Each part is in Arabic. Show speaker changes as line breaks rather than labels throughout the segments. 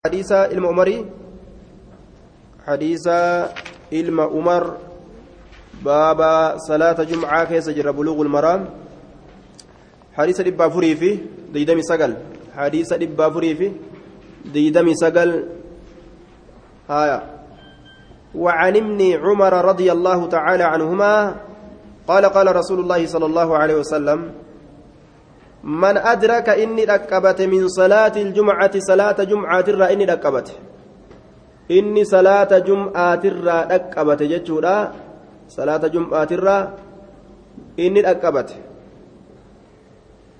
حديث علم عمري حديث علم عمر. باب صلاة جمعة كيس جر بلوغ المرام. حديث دبا فري في ديدمي سقل. حديث دبا فري في ديدمي سقل. هايا. وعن ابن عمر رضي الله تعالى عنهما قال قال رسول الله صلى الله عليه وسلم من أدرك إني ركبت من صلاة الجمعة صلاة جمعة الرا إني ركبت إني صلاة جمعة الرا ركبت جتشورا. صلاة جمعة الرا إني ركبت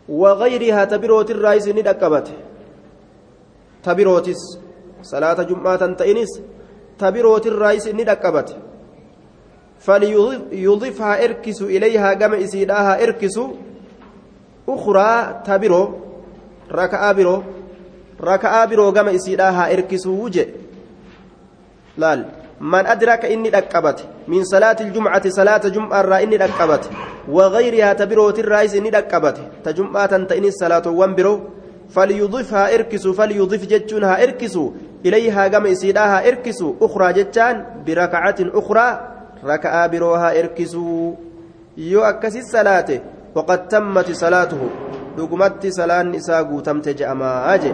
وغيرها تبروت الرئيس إني ركبت تبروتس صلاة جمعة تئنس تبروت الرئيس إني ركبت فليضيفها إركس إليها قم إسيداها إركس أخرى تبرو ركعة برو ركعة برو قم إسيداها إركس وجه laal man adraka inni dhaqqabate min salaati iljumcati salaata jum'aarraa inni dhaqqabate wagayrihaa ta birootirraayis inni dhaqqabate ta jum'aatan ta'inis salaatowwan biroo falyudif haa irkisu falyudif jechuun haa irkisu ilayhaa gama isiidhaa haa irkisu ukraa jechaan birakacatin ukraa raka'aa biroo haa irkisu yoo akkasi salaate waqad tammati salaatuhu dhugumatti salaan isaa guutamte je'amaa je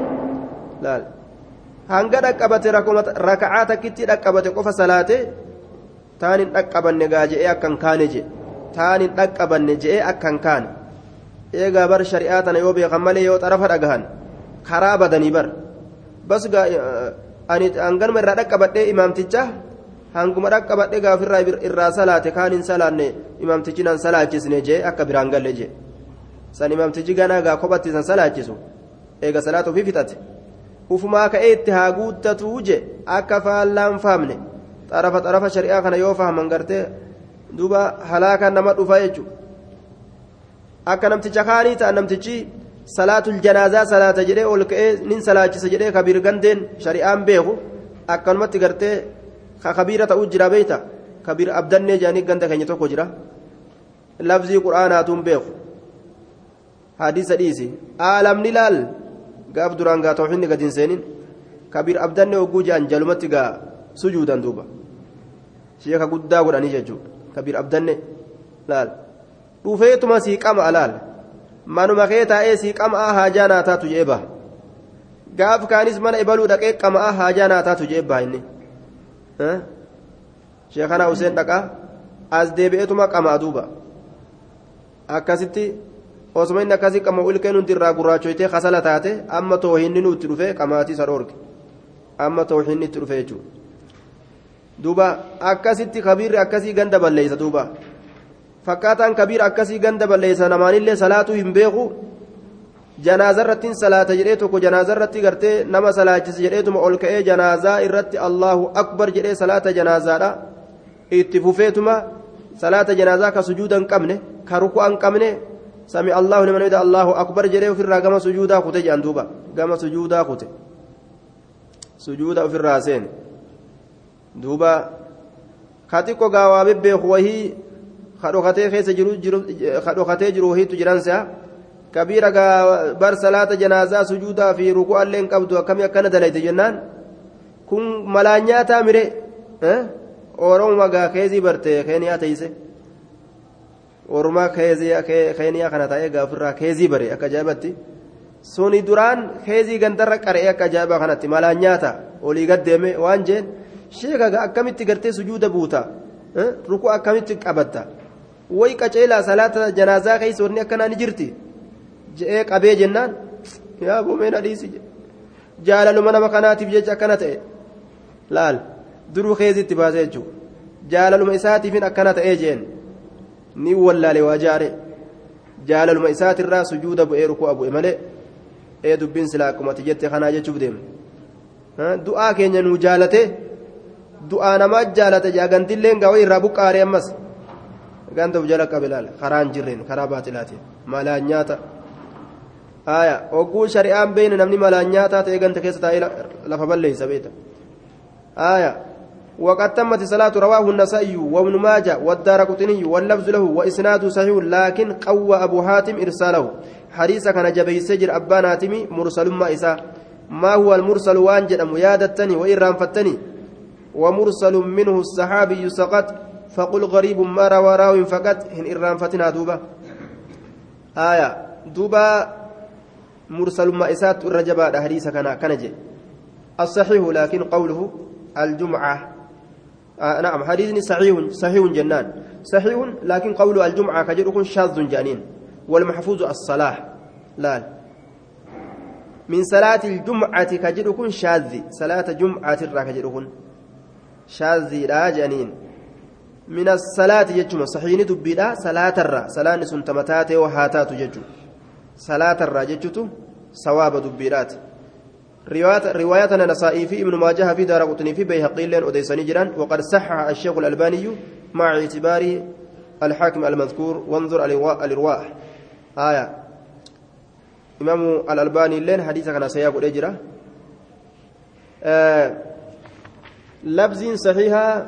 laal hanga dhaqqabate raka'aa takkitti dhaqqabate qofa salaate taan hin dhaqqabanne gaa je'ee akkan kaane je taan hin dhaqqabanne je'ee akkan kaane eegaa bar shari'aa tana yoo beekan malee yoo xarafa dhagahan karaa badanii bar bas ani hanganuma irraa dhaqqabadhee imaamticha hanguma dhaqqabadhee gaafirraa irraa salaate kaan hin salaanne imaamtichi nan salaachisne jee akka biraan galle jee. San imaamtichi ganaa gaa kophatti san salaachisu eega salaata ofii fixate. Ufumaa ka'ee itti haa guuttatuu je akka faallaan faamne xarafa xarafa shari'aa kana yoo fahaman gartee duuba halaakaan nama dhufa jechuudha. Akka namticha kaanii ta'a namtichi salaatul janaazaa salaata jedhee ol ka'ee nin salaachisa jedhee kabiir gandeen shari'aan beeku akkanumatti gartee kabiira ta'uu jira beeyta kabiir abdannee jedhanii ganda keenya tokko jira labzii quraanaatuun beeku hadiisa dhiisi aalamni laal. gaaf duraan gaa tawxiidni gadi hin seenin kabiir abdanne hogguu jedhan jalumatti gaa sujuudan duuba sheeka guddaa godhanii jechuudha kabiir abdanne laal dhufeetuma siiqama alaal manuma kee taa'ee siiqama haajaa naa taatu jee baha gaaf kaanis mana ibaluu dhaqee qama'a haajaa naa taatu jee baha inni sheekanaa useen dhaqaa? As deebi'eetuma qamaa duuba. Akkasitti. osuma inni akkasii qama ilkee nuti irraa gurraachoytee kasala taate amma toohinni nutti dhufe qamaatii isa dhoorge. Amma toohinni itti dhufe jechuudha duuba akkasitti kabiirri akkasii ganda balleessa duuba. Fakkaataan kabiira akkasii ganda balleessa namaanillee salaatuu hin beeku janaaza irratti salaata jedhee tokko janaaza irratti gartee nama salaachise jedheetuma ol ka'ee janaazaa irratti allahu akbar jedhee salaata janaazaadha itti fufeetuma salaata janaazaa ka sujuuda hin qabne ka ruku'a hin qabne. سمع الله لمن يدعى الله أكبر جريه في الرقم سجودا كتي جاندوبا قام سجودا كتي سجودا في الراسين دوبا كاتيكو غاوا بيبيخ وهي خدوختي خيس جرو جرو خدوختي جرو هي كبيرة بر صلاة جنازة سجودا في ركوع اللين قبضوا كم يكن دليت جنان كن ملانيا تامري آه أورو مغا خيزي برتي خينيا تيسي ormaa keeniyaa kana taa'ee gaafirraa keezii bare akka ajaa'ibatti suni duraan keezii gandarra qara'ee akka ajaa'ibaa kanatti malaan nyaata olii gaddeeme waan jeen sheekaga akkamitti gartee sujuuda buuta rukuu akkamitti qabatta wayi qaceelaa salaata janaazaa keessa wanni akkanaa ni jirti je'ee qabee jennaan yaa boomeen adiisi jaalaluma nama kanaatiif jecha akkana ta'e laal duruu keeziitti baasee jechuudha jaalaluma isaatiifin akkana ta'ee jeen. ni wallaale waa jaare jaalaluma isaatirraa sujuuda bu'ee rukuu bu'e malee ee dubbiin silaa akkumatti jette kanaa jechuuf deema du'aa keenya nuu jaalate du'aa namaa jaalate jaagantilleen gaawee irraa buqqaaree ammas ganda of jala qabe laala karaa jirreen karaa baaxilaatiin malaan nyaata aya ogguu shari'aan beeyne namni malaan nyaataa ta'e ganda keessa taa'ee lafa balleeysa beeta. Aya وقد تمت صلاة رواه النسائي وابن ماجه والدار قطني واللفظ له وإسناده صحيح لكن قوى أبو حاتم إرساله حديث كان جبي سجر أبان هاتمي مرسل ما إساء ما هو المرسل وان جدم يادتني وإن فتني ومرسل منه الصحابي سقط فقل غريب ما روى راو فقط إن إرام فتنا دوبا آية دوبا مرسل ما إسات الرجبة حديث كان كنجي الصحيح لكن قوله الجمعة. آه نعم حديث صحيح صحيح جنان. صحيح لكن قوله الجمعة كجر شاذ جانين والمحفوظ الصلاة لا. من صلاة الجمعة كجر شاذ. صلاة جمعة كجر شاذ لا جانين من الصلاة يجمع. صحيح دبيدا صلاة الرا. صلاة سنتمتات وهاتات يجمع. صلاة الرا جتو ثواب دبيرات رواية رواية نسائي في ابن ماجه في دار قطني في بيهقي لين أديساني جران وقد صحح الشيخ الألباني مع اعتبار الحاكم المذكور وانظر الإرواح آية إمام الألباني لين حديث كان سياق الأجرة آه لفظ صحيحة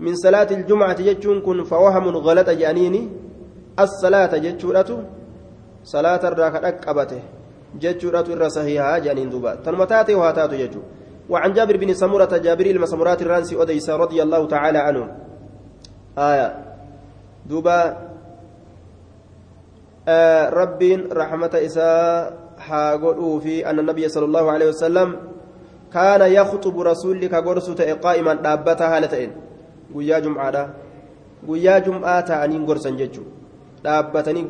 من صلاة الجمعة جتشون كن فوهم غلط جانيني الصلاة جتشورة صلاة الراكة أكبته jechuudhatu irra sahihaa jedhaniin duuba. Tanuma taate waa taatu jechuudha. وعن جابر بن سمرة جابر المسمرات الرانسي أديس رضي الله تعالى عنه آية دوبا آه رب رحمة إساء حاقول في أن النبي صلى الله عليه وسلم كان يخطب رسولك قرصة قائما دابتها هالتين قيا جمعة قيا جمعة تعنين قرصا ججو دابتني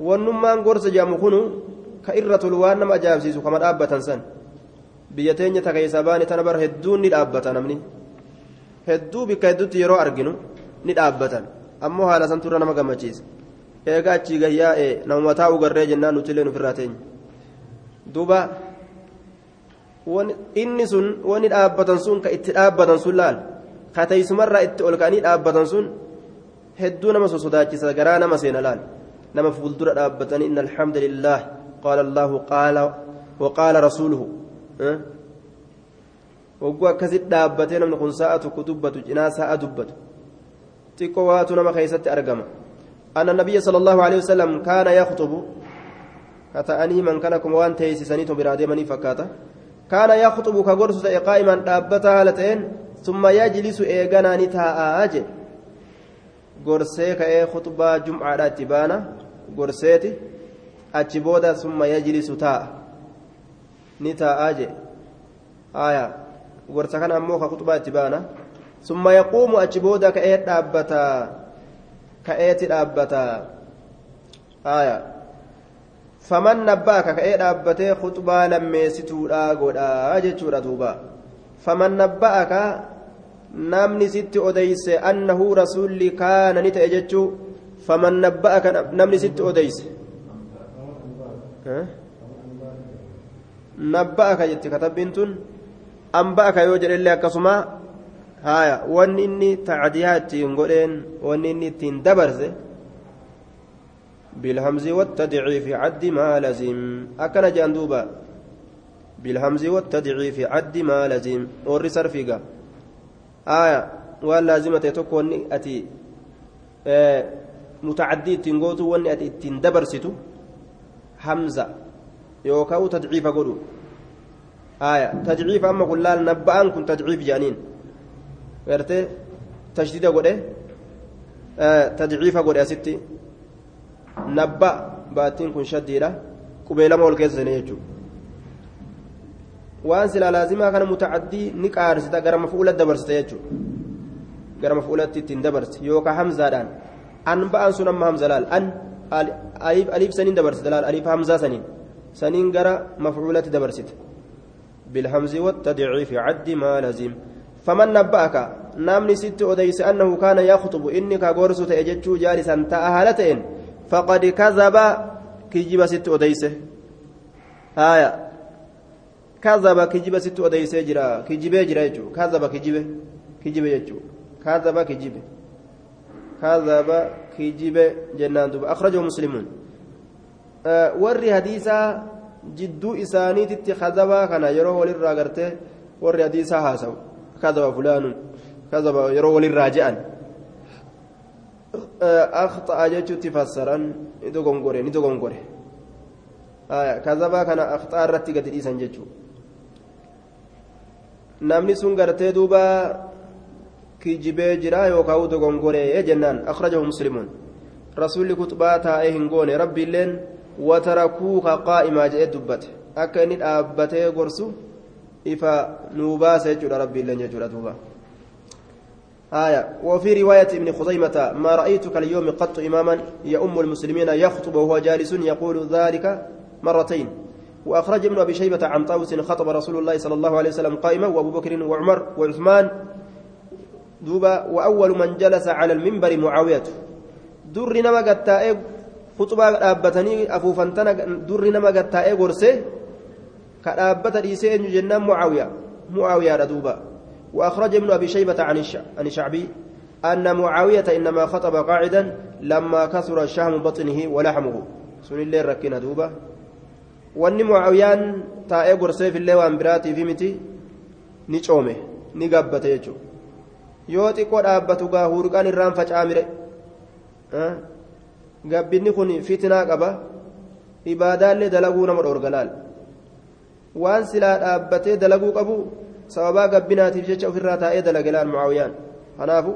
wannummaan gorsa jedhamu kunu ka irra tolu waan nama ajaa'ibsiisu kama dhaabbatan san biyya teenya takeessa baane tana bara hedduun ni dhaabbata namni hedduu bikka hedduutti yeroo arginu ni dhaabbatan ammoo haala san turre nama gammachiisa eegaa achii gayyaa'e namuma taa'uu garree jennaan nuti illee ofirraa teenya duuba inni sun wanni dhaabbatan sun ka itti dhaabbatan sun laal ka teessumarraa itti ol ka'anii dhaabbatan sun hedduu nama sosodaachisa garaa nama seena laal. نما فولدر دابتني إن الحمد لله قال الله قال وقال رسوله أه؟ وقوا كسد دابتين من خنساءة كتبة جناسة دبت تقوات نما خيست أرقم أن النبي صلى الله عليه وسلم كان يخطب كتأني من كان كموان تيسسني تبرادي مني فكاتا كان يخطب كغرس قائما دابتها لتين ثم يجلس نتاء أجل gorsee ka'ee khutbaa jum'aadha itti baana. Gorseeti achi booda summa yajlisu taa'a ni taa'aa je haya gorsa kana ammoo ka khutbaa itti baana summa yaquumu achi booda ka'ee dhaabbata ka'eeti dhaabbata haya faman nabbaaka ka'ee dhaabbatee khutbaa lammeessituudha godhaa jechuudha duuba faman nabbaaka namni sitti odeyse annahu rasulli kaana ni ta'e jechuu faman nabba'aka namni sitti odeyse nabba'aka jetti katabbiin tun anba'aka yoo jedhellee akkasuma haya wanni inni tacdiyaa ittiin godheen wanni inni ittiin dabarse بالهمز والتضعيف عد ما لزم أكن جندوبا بالهمز والتضعيف عد ما لزم ور سرفيقا آية وان لازمة تكون أتي آه متعدي تنقوتو وان أتي تندبرستو. همزة يوكاو تضعيف قولوا آية تضعيف أما كلال نبأن كن تضعيف جانين. غيرتي تشديد قوله آه تضعيف قوله يا ستي. نبأ باتين كن شديدة. قبيلة مول كيسة نيجو waan silaa laazimaa kana mutacadii ni qaarsita gara mafuula dabarsita jechuudha gara mafuulatti ittiin dabarsi yookaan hamzaadhaan ba'an sun amma hamza laal an aliif saniin dabarsita laal aliif hamzaa saniin saniin gara mafuulatti dabarsite بالهمز والتضعيف عد ما لزم. فمن نبأك؟ نامني ست أديس أنه كان يخطب. إنك غورس تأجج جالسا تأهلتين. فقد كذب. كجب ست أديس. آية. كذب. كجب ست أديس جرا كجب جرا يجو. كذب. كجب كجب يجو. كذب. كجب كذب كجب جنان أخرجه مسلمون أه وري حديثا isaaniititti kazabaa kana yeroo walirraa gartee warri hadiisaa haasawu kazaba fulaanun kazaba yeroo walirraa je'an akhxa'a jechuutti fassaran ni dogongore ni dogongore kazabaa kana akhxaa irratti gadi dhiisan jechuudha namni sun gartee kijibee jira yookaan dogongoree jennaan akhrajahu muslimuun rasuulli kutubaa taa'ee hin goone rabbiilleen watarakuuka qaa'imaa jedhee dubbate akka inni dhaabbatee gorsu ifa nuu baasa jechuudha rabbiilleen jechuudha duuba. آية وفي رواية ابن خزيمة ما رأيتك اليوم قط إماما يؤم المسلمين يخطب وهو جالس يقول ذلك مرتين وأخرج ابن أبي شيبة عن طاووس خطب رسول الله صلى الله عليه وسلم قائما وأبو بكر وعمر وعثمان دوبا وأول من جلس على المنبر معاوية. در نما قد خطبة أبتني أفو فانتنا در نما قد غرسه كأبت ريسين جنان معاوية. معاوية دوبا. وأخرج ابن أبي شيبة عن الشعبي أن معاوية إنما خطب قاعدا لما كثر شهم بطنه ولحمه. سن الله ركنا دوبا. وأن معاويان تاء قرسي في الله وأنبراتي في متي نيشومه نيقبت يجو. Yoo xiqqoo dhaabbatu gaa hurqaan irraan facaamire. Gabbinni kun fitinaa qaba. Ibaadaallee dalaguu nama dhoorgalaal. Waan silaa dhaabbatee dalaguu qabu sababaa gabbinaatiif jecha ofirraa taa'ee dalagalaan mucaawiyaan. Kanaafu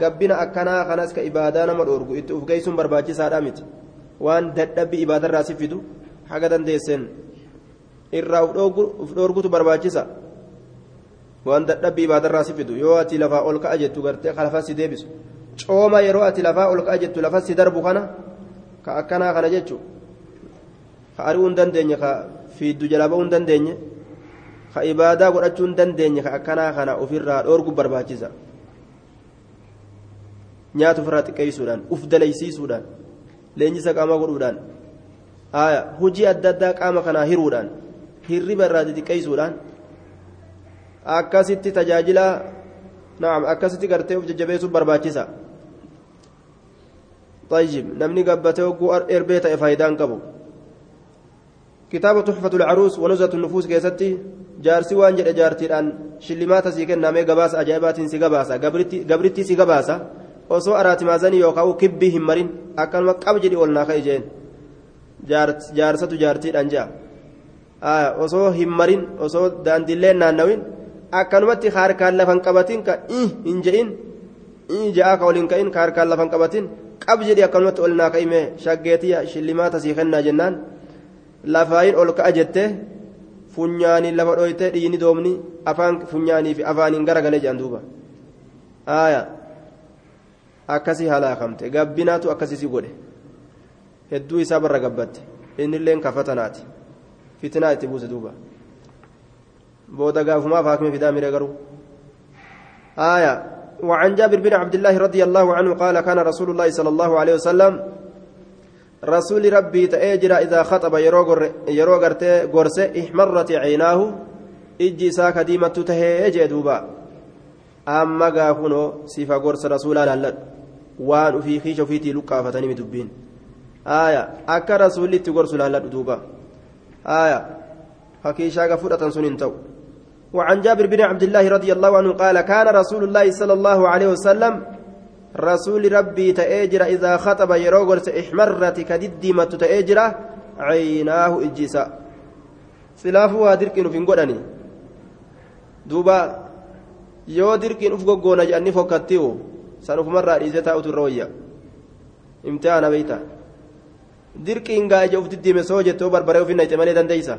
gabbina akkanaa kanas ka ibaadaa nama dhoorgu itti uf geessuun barbaachisaadha miti. Waan dadhabbi ibaadarraa si fidu haga dandeesseen irraa uf dhoorgutu barbaachisa waan dadhabbi ibaadarraa si fidu yoo ati lafaa ol ka'a jettu gartee lafa si deebisu cooma yeroo ati lafaa ol ka'a jettu lafa si darbu kana ka akkanaa kana jechuun ka ari'uu hin dandeenye ka fiiddu jalaa ba'uu hin dandeenye. ka ibaadaa godhachuu hin dandeenye ka akkanaa kana ofirraa dhoorgu barbaachisa nyaata ofirraa xiqqeessuudhaan uf dalaysiisuudhaan leenjisa qaamaa godhuudhaan hojii adda addaa qaama kanaa hiruudhaan hirriba irraa xiqqeessuudhaan akkasitti tajaajila naam akkasitti gartee of jajjabeessuuf barbaachisa طيب نمني قبته وقو إربيت فايدان قبو كتاب تحفة العروس ونزهة النفوس كيستي jaarsi waan jedhe jaartiidhaan shillimaata sii kennamee gabaasa ajaa'ibaatiin si gabaasa gabritti si gabaasa osoo araatimaazanii yookaan kibbii hin marin akkanuma qab jedhi ol naa ka'e jeen jaarsatu jaartiidhaan ja'a osoo hin marin osoo daandiillee naannawin akkanumatti harkaan lafan qabatin ka hin je'in. Ja'a ka waliin ka'in harkaan lafan qabatin. Qab jedhi akkanumatti ol naa ka'ime shaggeetiya shillimaata sii kennaa jennaan. Lafaayin ol ka'a jettee. funyaaniin lafa dhoytee dhiini doomni afaan funyaanii fi afaaniin garagalee jedhan duuba. Aaya. Akkasii halaakamte. Gabbinaatu akkasii godhe. Hedduu isaa barra gabbatte. Innilleen kafatanaati fitinaa itti buuse duuba booda gaafumaaf haakime fidaa mire garuu aaya وعن جابر بن عبد الله رضي الله عنه قال كان رسول الله صلى الله عليه وسلم رسول ربي تأجر إذا خطب يرو غرس احمرت عيناه إجي ساك ديمة تهيج دوبا أما غافنو صفة غرس رسول الله waan ufii kiisha ofiitii luqqaafatanii dubbiin aya akka rasuullitti gorsu laalladhu duuba aya hakiishaaga fudhatan sun hin ta'u وعن جابر بن عبد الله رضي الله عنه قال كان رسول الله صلى الله عليه وسلم رسول ربي تأجر إذا خطب يروغرس إحمرت كددمة تأجر عيناه إجيسا سلافها دركن في قدني دوبا jedhanii fokkatti'u san ufumarraa dhiisee taa'utu irra wayya imtihaana beeyta dirqiin gaa ija uf diddiime soo jettee barbaree ufin nayte malee dandeeysa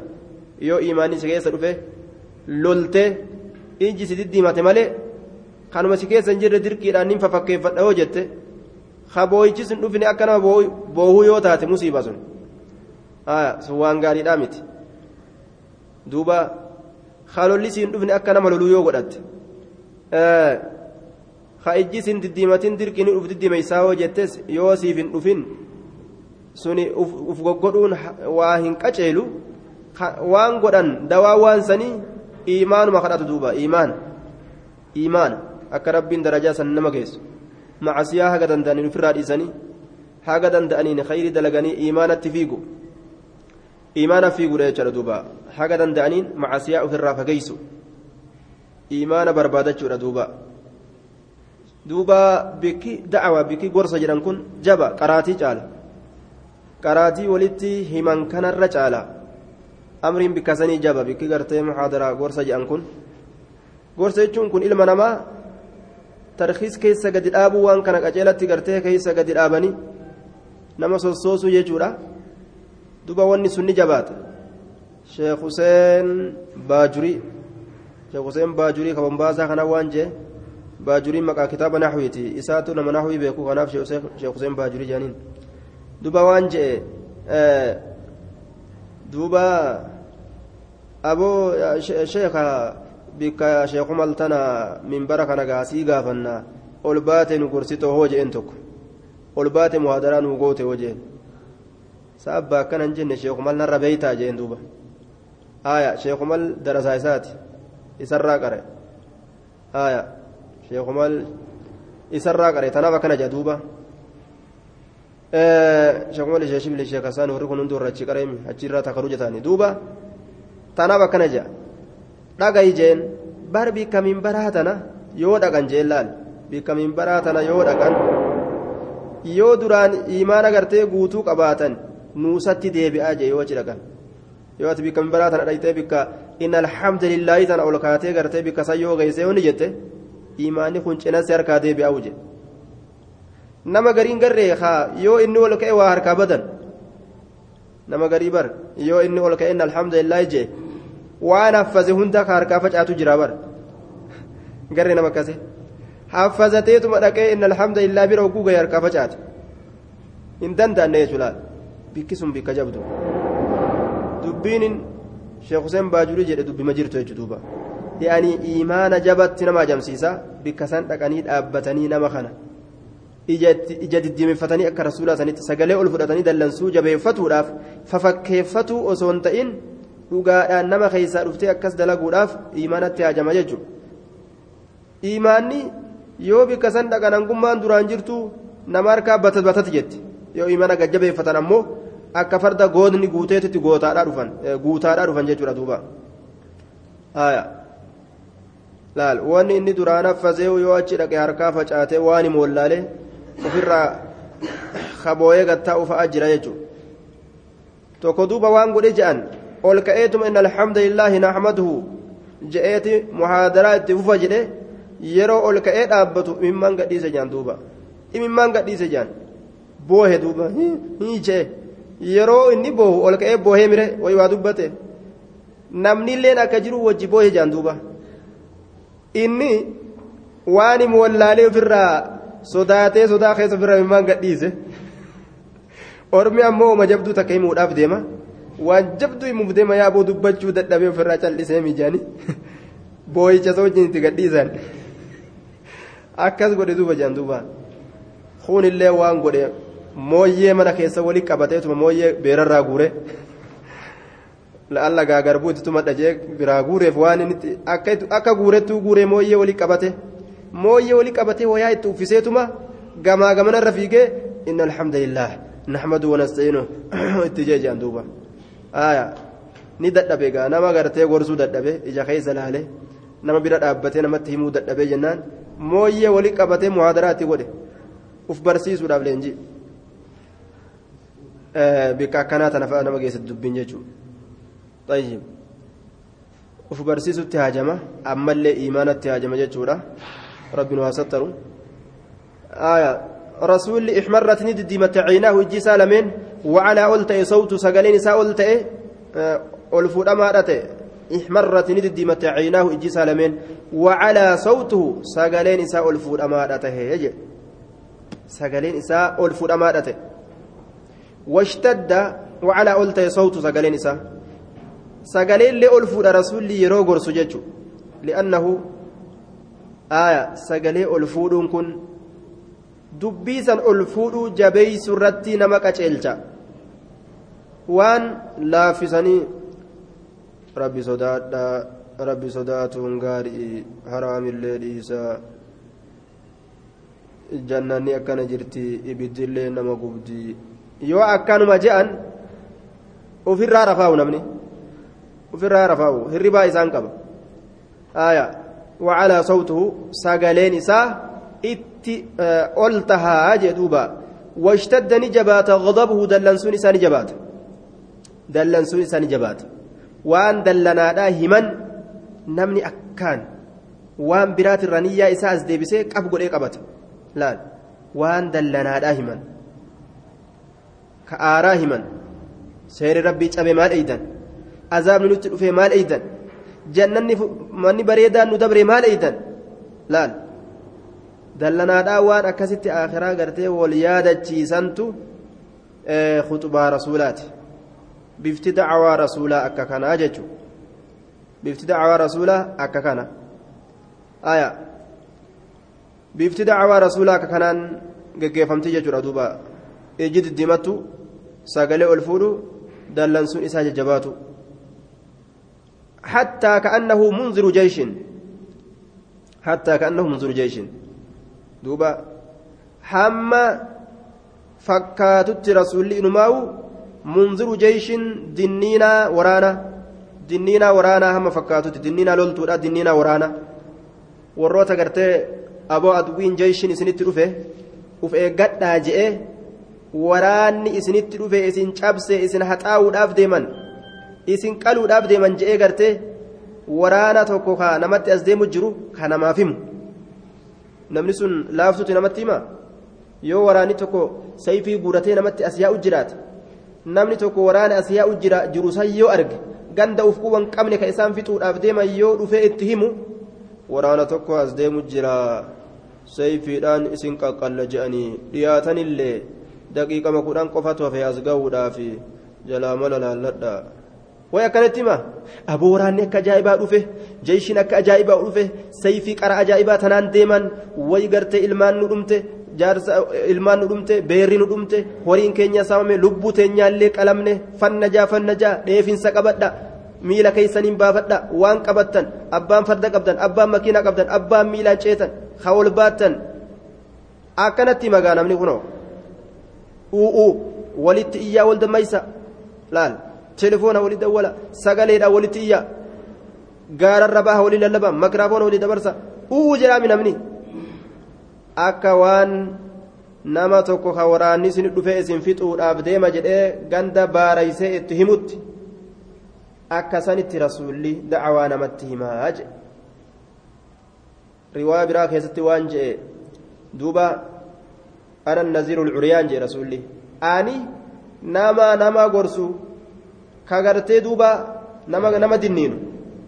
yoo imaanii si keessa dhufe loltee iji si diddiimate malee kanuma si keessa hin jirre dirqiidhaan nin fafakkeeffadha yoo jette. Ha boo'ichis hin dhufne akka nama boohuu yoo taate musiiba sun. Sun waan gaariidhaa miti. Duuba halolli si hin dhufne akka nama loluu yoo godhatte. Ha ijji sin diddiimatin dirqiin uf diddiimeysaa yoo jettes yoo siif hin dhufin suni uf goggodhuun waa hin qaceelu. Waan godhan dawaa waan sanii iimaanuma kadhatu duuba iimaan iimaana akka rabbiin darajaa san nama geessu macasiyaa haga danda'aniin ofirraa dhiisanii haga danda'aniin khayrii dalaganii iimaanatti fiigu iimaana fiiguudha jechuudha duuba haga danda'aniin macasiyaa ofirraa fageessu iimaana barbaadachuudha duuba duuba bikki da'awa bikki gorsa jedhan kun jaba qaraatii caala qaraatii walitti himan kanarra caala amriin bikkasanii jaba bikki gartee muhaadaraa gorsa jedhan kun gorsa jechuun kun ilma namaa tarkiis keessa gadi dhaabuu waan kana qaceelatti gartee keessa gadi dhaabanii nama sossoosuu jechuudha duba wanni sunni jabaata sheekh huseen baajurii sheekh huseen baajurii ka bombaasaa kana waan jee baajuriin maqaa kitaaba naxwiiti isaatu nama naxwii beeku kanaaf sheekh huseen baajurii jaaniin duba waan jee duuba aboo sheeka bikka sheekumal tana minbara kana gaasii gaafanna ol baate nu gorsitoo hoo jeen tokko ol baate muhaadaraa nu goote hoo jeen saabba akkana hin jenne sheekumal narra beeytaa jeen duuba aya sheekumal darasaa isaati isarraa qare aya sheekumal isarraa qare tanaaf akkana jea duuba sheekumal ishee shibli ishee kasaan warri kun hundi warra achi qareemi achirraa takaru jetaani duuba tanaaf akkana jea. Dhagayi jeen bar bikka minbaraa tana yoo dhaqan jeen laal? Bikka minbaraa tana yoo dhaqan yoo duraan imaana gartee guutuu qabaatan nuusatti deebi'aa jee yoo achi dhaqan yoo ati bikka minbaraa tana dhaytee bikka inna alhamdulillaahi tana ol kaatee gartee bikka san yoo geessee yoo ni jette imaanni kun cinassi harkaa deebi'aa wuje nama gariin garree haa yoo inni ol ka'e waa harkaa badan? Nama garii bar yoo inni ol ka'e inna alhamdulillaahi jee waan haffaze hunda ka harkaa facaatu jira bar garee nama akkase haffazateetuma dhaqee inna alhamdulillah bira hogguu gahee harkaa facaate hin danda'anne jechuudha bikki sun bikka jabdu dubbiin sheekh huseen baajurii jedhe dubbima jirtu jechuudha yaani imaana jabatti nama ajamsiisa bikka san dhaqanii dhaabbatanii nama kana ija diddiimeffatanii akka rasuulaa sanitti sagalee ol fudhatanii dallansuu jabeeffatuudhaaf fafakkeeffatuu osoo hin ta'in dhugaadhaan nama keessaa dhuftee akkas dalaguudhaaf imaanatti haajama jechuudha. Imaanni yoo bikka san dhaqan hangummaan duraan jirtu nama harkaa batati jetti. Yoo imaana gajjabeeffatan ammoo akka farda goodni guuteetitti gootaadhaa dhufan guutaadhaa dhufan jechuudha duuba. Laal wanni inni duraan haffasee yoo achi dhaqe harkaa facaatee waan hin wallaalee ofirraa kabooyee gattaa ufa'aa jira jechuudha. Tokko duuba waan godhe je'an ol ka'eetuma inna alhamdulillahi naxmaduhu je'eeti muhaadaraa itti fufa jedhe yeroo ol ka'ee dhaabbatu imimmaan gadhiise jaan duuba imimmaan gadhiise jaan boohe duuba hii jee yeroo inni boohu ol ka'ee boohee mire way waa dubbate namnilleen akka jiru wajji boohe jaan duuba inni waan himu wallaalee ofirraa sodaatee sodaa keessa ofirraa imimmaan gadhiise ormi ammoo jabduu takka himuudhaaf deema waan jabduu himuuf deema yaaboo dubbachuu dadhabee ofirraa callisee mijaani boo'icha isa wajjin itti gadhiisan akkas godhe duuba jaan duuba kuunillee waan godhe mooyyee mana keessa waliin qabateetuma mooyyee beerarraa guure la'alla gaagarbuu itti tuma dhajee biraa guureef waan inni akka guurettuu guuree mooyyee waliin qabate mooyyee waliin qabatee wayaa itti uffiseetuma gamaa gamanarra fiigee inna alhamdulillah naxmadu wanasta'iinu itti jee jaan duuba ni dadhabe gaa nama gartee gorsuu dadhabe ija keessa laale nama bira dhaabbatee namatti himuu dadhabee jennaan mooyyee waliin qabatee muhaadaraatti godhe. Uf barsiisuudhaaf leenjii bikka akkanaa tana fa'a nama geessatti dubbiin jechuudha uf barsiisutti haajama ammallee iimaanatti haajama jechuudha. Rabbi nu haasattaru rasuulli ixmarrat ni diddiimatte ciinaahu ijji isaa lameen ol ta'e sawtu sagaleen isaa ol ta'e ol fuudhamaadha ta'e ixmarrat ni diddiimatte ciinaahu ijji isaa lameen wacalaa sawtuhu sagaleen isaa ol fuudhamaadha ta'e jedhe sagaleen isaa ol fuudhamaadha ta'e واشتد وعلى أولت صوت سجلين إسا سجلين لأول فود رسول يرو ججو لأنه أول فود كن دبيسا أول فود جبي سرتي نمك أجلجا وان فسني ربي صداد ربي صداتون غاري حرام الليل إيسا jannanni akkana jirti ibiddillee nama gubdi yoo akkanuma je'an ofirraa rafaa'u namni ofirraa rafaa'u hirribaa isaan qaba aya wacalaa sawtuhu sagaleen isaa itti ol tahaa jee duuba واشتد نجبات غضبه دلنسون إسان جبات دلنسون إسان جبات وأن دلنا همان نمني أكان وأن برات الرنية إساس ديبسي قبقوا إيه قبت لا وأن دلنا همان كآرا همان سير ربي تأبي مال أيدن عذاب نوت في مال أيدن جنني مني بريدان ندبري مال أيدن لا dallanaadhaa waan akkasitti akhiraa gartee wal yaadachiisantu khuxubaa rasuulaati. Kanaa jechu bifti dacwaa rasuulaa akka kana aya bifti dacwaa rasuulaa akka kanaan geggeeffamti jechuudha duuba iji diddimattu sagalee ol fuudhu dallansuun isaa jajjabaatu حتى كأنه منذر جيش حتى كأنه منذر جيش duuba hamma fakkaatutti rasuulli inumaa'u munziru jeeshin dinniinaa waraana dinniinaa waraanaa hamma fakkaatutti dinniinaa loltuudha dinniinaa waraana. Warroota gartee aboo aduwiin jeeshin isinitti dhufe uf eeggadhaa je'e waraanni isinitti dhufe isin cabse isin haxaa'uudhaaf deeman isin qaluudhaaf deeman je'ee gartee waraana tokko ka namatti as deemu jiru ka namaaf himu. Namni sun laaftuuti namatti hima yoo waraanni tokko sayfii guuratee namatti as yaa'u jiraate namni tokko waraana as yaa'u jira jiru san yoo arge ganda uf quban qabne ka isaan fixuudhaaf deeman yoo dhufee itti himu waraana tokko as deemu jira sayfiidhaan isin qaqqalla je'anii dhiyaatanillee daqiiqama kudhan qofatu hafe as ga'uudhaaf jalaa mala laalladha way akkanatti hima aboo waraanni akka ajaa'ibaa dhufe jeeshiin akka ajaa'ibaa dhufe sayfii qara ajaa'ibaa tanaan deeman way gartee ilmaan nu dhumte jaarsa ilmaan nu dhumte beerri nu dhumte horiin keenya saamame lubbuu teenyaallee qalamne fannajaa fannajaa dheefinsa qabadha miila keessaniin baafadha waan qabattan abbaan farda qabdan abbaan makiinaa qabdan abbaan miilaan ceetan ha ol baattan akkanatti magaa namni kunoo u'uu walitti iyyaa wal dammaysa laal telefoona walii dawwala sagaleedha walitti iyya gaararra baha walii lallaba makiraafoona walii dabarsa u'uu jedhaami namni akka waan nama tokko ka waraanni isin dhufee isin fixuudhaaf deema jedhee ganda baaraysee itti himutti akka sanitti rasuulli dacwaa namatti himaa jedhe. Riwaa biraa keessatti waan jedhe duuba ana naziiru lcuryaan jedhe rasuulli. Ani nama nama gorsu ka gartee duuba nama nama dinniinu.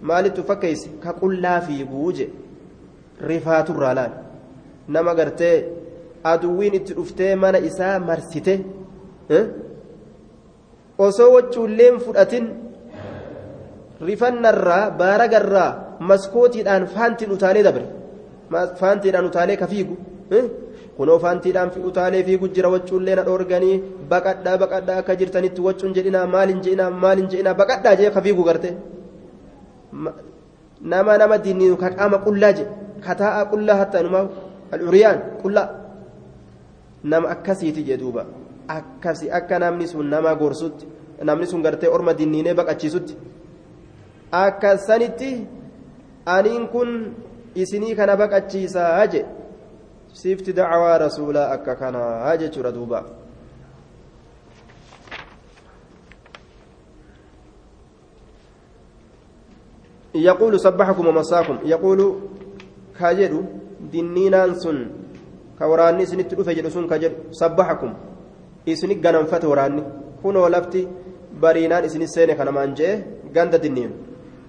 Maalittu fakkeeyse ka qullaa fiiguu je rifaaturraa laal nama gartee aduwwiin itti dhuftee mana isaa marsite osoo wachuulleen fudhatin rifannarraa baaragarraa maskootiidhaan faantiin utaalee dabre. Faantiidhaan utaalee ka fiigu kunoo faantiidhaan utaalee fiigu jira wachuullee na baqadhaa baqadhaa akka jirtanitti wachuun jedhinaa maalin jedhinaa maalin jedhinaa baqadhaa jee ka fiigu garte. Nama nama dinniinu ka qaama qullaa je ka taa'a qullaa hatta inumaa qullaa nama akkasiiti jee duuba akkasi akka namni sun nama gorsutti namni sun gartee orma dinniinee baqachiisutti akka sanitti aniin kun isinii kana baqachiisaa je sifti dacwaa rasuulaa akka kanaa jechuudha duuba يقول سبحكم ومساكم يقول كاجدو دنينان سن كوراني سنت دفه سن كاجدو سبحكم isini ganamfate waraanni kunoo lafti bariinaan isini seene kana maanjee ganda dinniin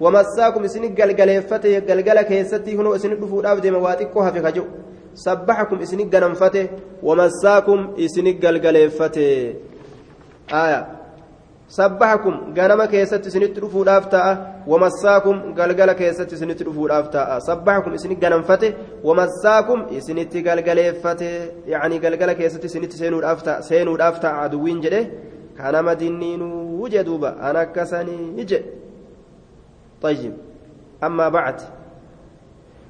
wamassaakum isini galgaleeffate galgala keessatti kunoo isini dhufuudhaaf deema waa xiqqoo hafe kajo sabbaxakum isini ganamfate wamassaakum isini galgaleeffate aya sabbaxakum ganama keessatti isinitti dhufuudhaaf ta'a wamassaakum galgala keessatti isinitti dhufuudhaaf ta'a sabbaxakum isini ganamfate wamassaakum isinitti galgaleeffate yacni galgala keessatti isinitti seenuudhaaf ta'a seenuudhaaf ta'a aduwwiin jedhe kanama dinniinuu je duuba an akkasanii je طيب أما بعد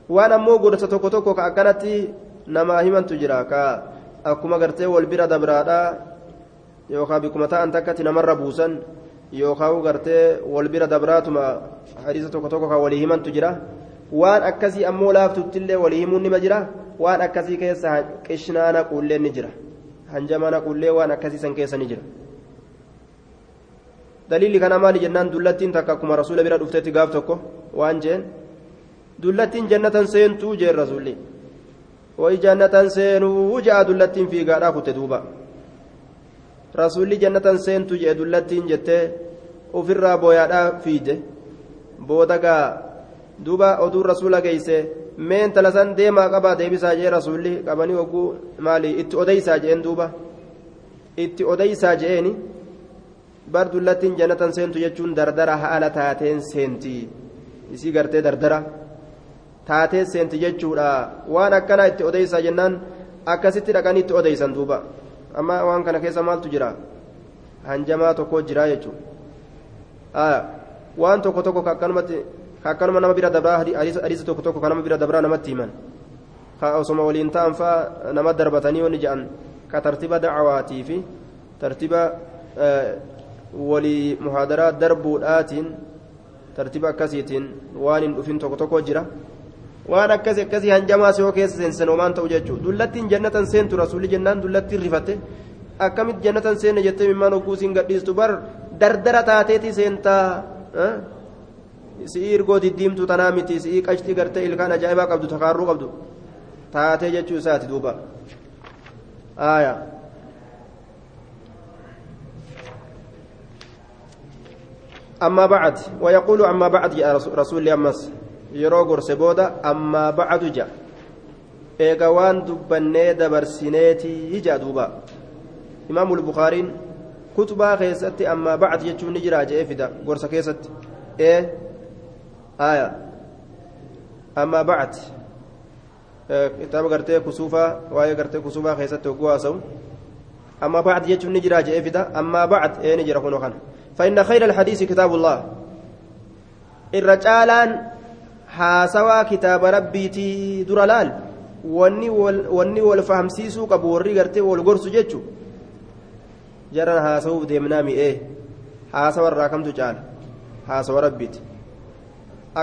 وأنا مو قلت توكو توكو كأكنتي نما هيمن تجرا كا أكما قرتي والبرا دبرادا yookaan bikkuma ta'an takkatti namarra buusan yookaan gartee wal bira dabraatuma hadiisa tokko tokko kan walii himantu jira waan akkasii ammoo laaftuttillee walii himuun nima jira waan akkasii keessa qishnaana quulleen ni jira hanjama naqullee waan akkasiisan keessa ni jira daliilli kana maali jennaan dullattiin takka akkuma rasuula bira dhuftetti gaaf tokko waan jeen dullattiin jannatan seentuu jeen rasuulli wayi jannatan seenuu ja'a dullattiin fiigaadhaa kutte duuba rasuulli jannatan seentuu jee dullattiin jettee ofirraa booyaadhaa fiide. Booda gaa duuba oduun rasuula geeyse meen talasan deemaa qabaa deebisaa jee rasuulli? Qabanii oguu maali itti odeysaa jeen duuba. Itti odeysaa jeeni bar dullattiin jannatan seentu jechuun dardara haala taateen seenti. Isii gartee dardara. Taatee seenti jechuudha. Waan akkanaa itti odeysaa jennaan akkasitti dhaqanii itti odeysan duuba amma waan kana keessa maaltu jira hanjamaa tokko jira jechuudha waan tokko tokko akkanumatti akkanuma nama bira dabraa hadiisa tokko tokko kan nama bira dabraa namatti himan osoma waliin ta'an faa nama darbatanii wani jedhan ka tartiba dacawaatii fi tartiba walii muhaadaraa darbuudhaatiin tartiba akkasiitiin waan hin dhufin tokko tokko jira waan akkasi akkasii hanjamaas yoo keessa seensan homaan ta'u jechuudha dullattiin jannatan seentu rasuulli jennaan dullattiin rifate akkamitti jannatan seenne jettee mimmaan hogguu siin gadhiistu bar dardara taateeti seentaa si'ii ergoo diddiimtuu tanaa miti si'ii qashtii gartee ilkaan ajaa'ibaa qabdu takaarruu qabdu taatee jechuu isaati duuba aayaa. أما بعد ويقول أما بعد يا رسول أمس yeroo gorse booda ammaa bacadu ja eega waan dubbannee dabarsineetii jaa duuba imaamu lbukaariin kutubaa keessatti ammaa bacd jechuun ni jira jee fida gorsa keessatti ee aya ammaa bacd kitaaba gartee kusuufaa waa'ee gartee kusuufaa keessatti hogguu haasa'u ammaa bacd jechuun ni jira jee fida ammaa bacd ee ni jira kunoo kana فإن خير الحديث كتاب الله الرجالان haasawaa kitaaba rabbiitii dura laal wanni wal fahamsiisuu qabu warri gartee wal gorsu jechu jaran haasawuuf deemnaa mi'ee haasawa irraa kamtu caala haasawa rabbiiti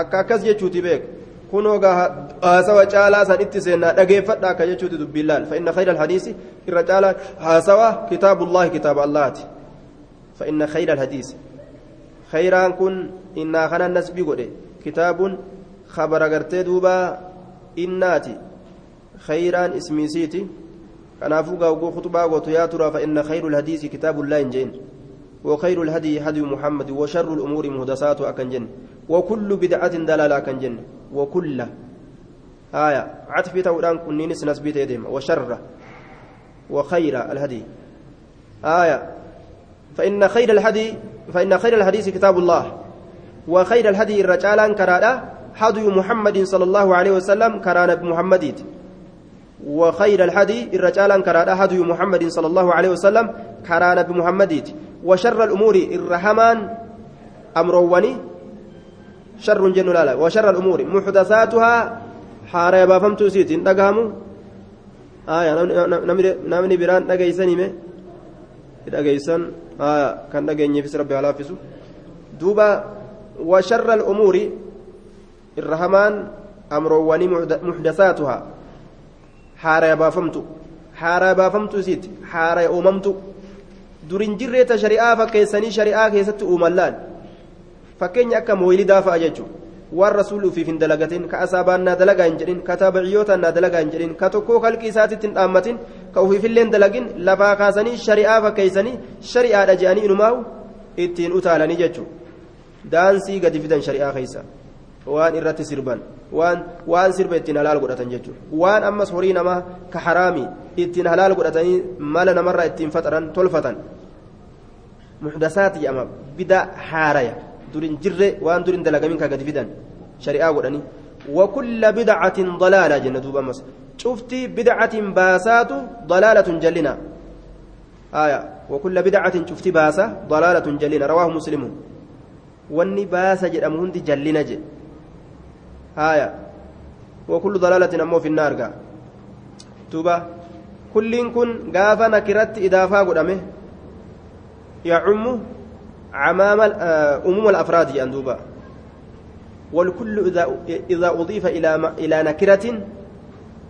akka akkas jechuuti beek kunoo gaa haasawa caalaa san itti seennaa dhageeffadha akka jechuuti dubbiin laal fa'inna khayra alhadiisi irra caalaa haasawa kitaabullaahi kitaaba allaati fa'inna khayra alhadiisi khayraan kun innaa kana nasbii godhe kitaabun خبر غرتي دوبا إناتي خيران اسمي سيتي كنافو غاوغو خطبا غوتو ترى فإن خير الحديث كتاب الله إنجين وخير الهدي هدي محمد وشر الأمور مهدسات أكنجن وكل بدعة دلالة أكنجن وكل آية عطف توران كنين سنسبيت يديم وشر وخير الهدي آية فإن خير الهدي فإن خير الحديث كتاب الله وخير الهدي الرجال كرادا هدي محمد صلى الله عليه وسلم كران بمحمد وخير الهدي الرجال كرادا هدي محمد صلى الله عليه وسلم كران بمحمد وشر الأمور الرحمن أمروني شر جن لا وشر الأمور محدثاتها. حارة بافم توسيت. دقامو آية نمني بران دقيسني مي. كان دقيني في ربي على فيسو. دوبا وشر الأمور الرحمن أمروني محدثاتها حارة بافمت حارة بافمت سيت حارة أممت durin jirreeta shari'aa fakkeessanii shari'aa keessatti uumallaan fakkeenya akka mooyilidaa fa'a jechuun waan rasuulli ufiif hin dalagatin ka asaabaan naa dalagaa hin jedhin ka taabiciyootaan naa dalagaa hin jedhin ka tokkoo kalqii isaatitti hin dhaammatin ka ufiifillee hin dalagin lafaa kaasanii shari'aa fakkeessanii shari'aadha je'anii inumaa'u ittiin utaalanii jechuun daansii gadi fidan shari'aa keessa waan irratti sirban waan waan sirba ittiin halaal godhatan jechuudha waan ammas horii namaa ka haraami ittiin halaal godhatanii mala namarraa ittiin faxaran tolfatan muxdasaati jedhama bida haaraya durin jirre waan durin dalagamin ka gadi fidan shari'aa godhanii وكل بدعة ضلالة جنة دوبا مس شفتي بدعة باسات ضلالة جلنا آية وكل بدعة شفتي باسة ضلالة جلنا رواه مسلم واني باسة جرم هندي جلنا جي آية. وكل ضلالة أمو في النار توبا كل كن قافا نكرت إضافة قدامه. يعم عمام أموم الأفراد يندوبا والكل إذا إذا أضيف إلى إلى نكرة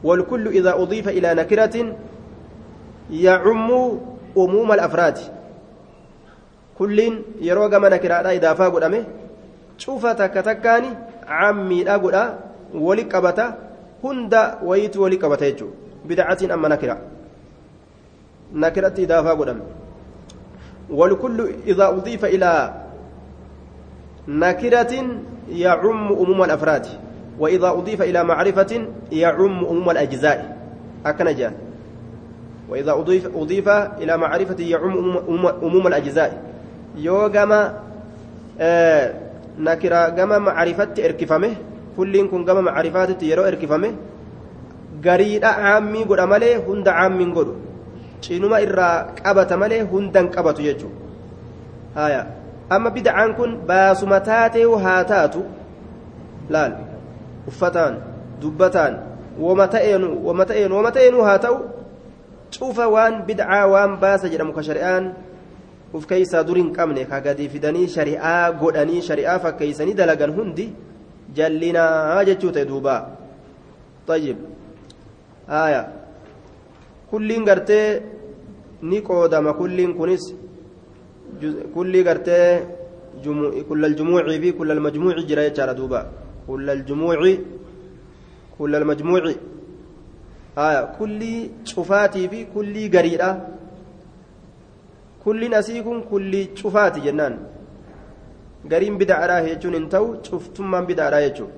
والكل إذا أضيف إلى نكرة يعم أموم الأفراد. كلين يروى من كراء إضافة قدامه. شوف تكتكاني عمي أقول ولي قبتا هند ويت ولي قبتا يجو. بدعة أما نكرة. نكرة إضافة قدامه والكل إذا أضيف إلى نكرة يعم أموم الأفراد وإذا أضيف إلى معرفة يعم أموم الأجزاء. أكنجا وإذا أضيف أضيف إلى معرفة يعم أموم الأجزاء. يوغما آه nakiraa gama macrifatti erkifame kulliin kun gama macrifaatitti yeroo erkifame gariidha caammii godha malee hunda caammiin godhu. Cinuma irraa qabata malee hundan qabatu jechuudha. Haya amma bidacaan kun baasuma taatee haa taatu. Laal. Uffataan. Dubbataan. Wama ta'eenu wama ta'eenu haa ta'u. Cufa waan bidacaa waan baasa jedhamu ka. Uf keeysaa dur hin qabne ka gadi fidanii shari'aa godhanii shari'aa fakkeeysanii dalagan hundi jallinaa jechuu ta'e duuba طيب آية kulliin gartee ni qoodama kulliin kunis kullii gartee kulla aljumuucii fi kulla almajmuuci jira jechaadha duuba kulla aljumuuci kulla almajmuuci aya kullii cufaatii fi kullii gariidha kulliin asii kun kullii cufaati jennaan gariin bida'adhaa jechuun hin ta'u cuftummaan bida'adhaa jechuun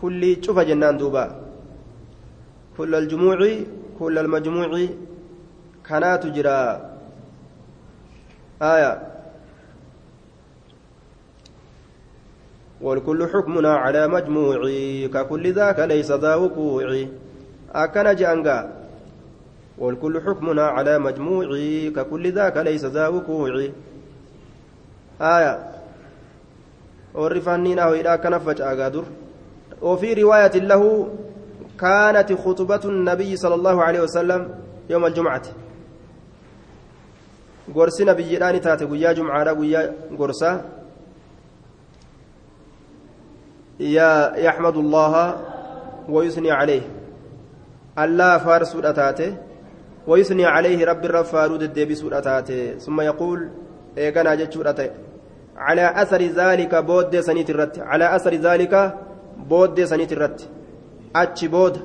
kullii cufa jennaan duuba كل الجموع كل المجموع كانت جرا آية والكل حكمنا على مجموع ككل ذاك ليس ذا وقوع أكن جانغا والكل حكمنا على مجموع ككل ذاك ليس ذا وقوع آية. والرفانين إذا كان فجأة وفي رواية له كانت خطبة النبي صلى الله عليه وسلم يوم الجمعة. gorsi nabiyyiidhaan taate guyyaa jumcaadha guyyaa gorsa yaxmadu allaha wayusnii calayh allaa faarsuudha taate rabbi irra faaruu deddeebisuudha taate summa yaquul eeganaa jechuudha ta'e calaa asari zaalika booddee saniit irratti calaa asari zaalika booddee saniit irratti achi booda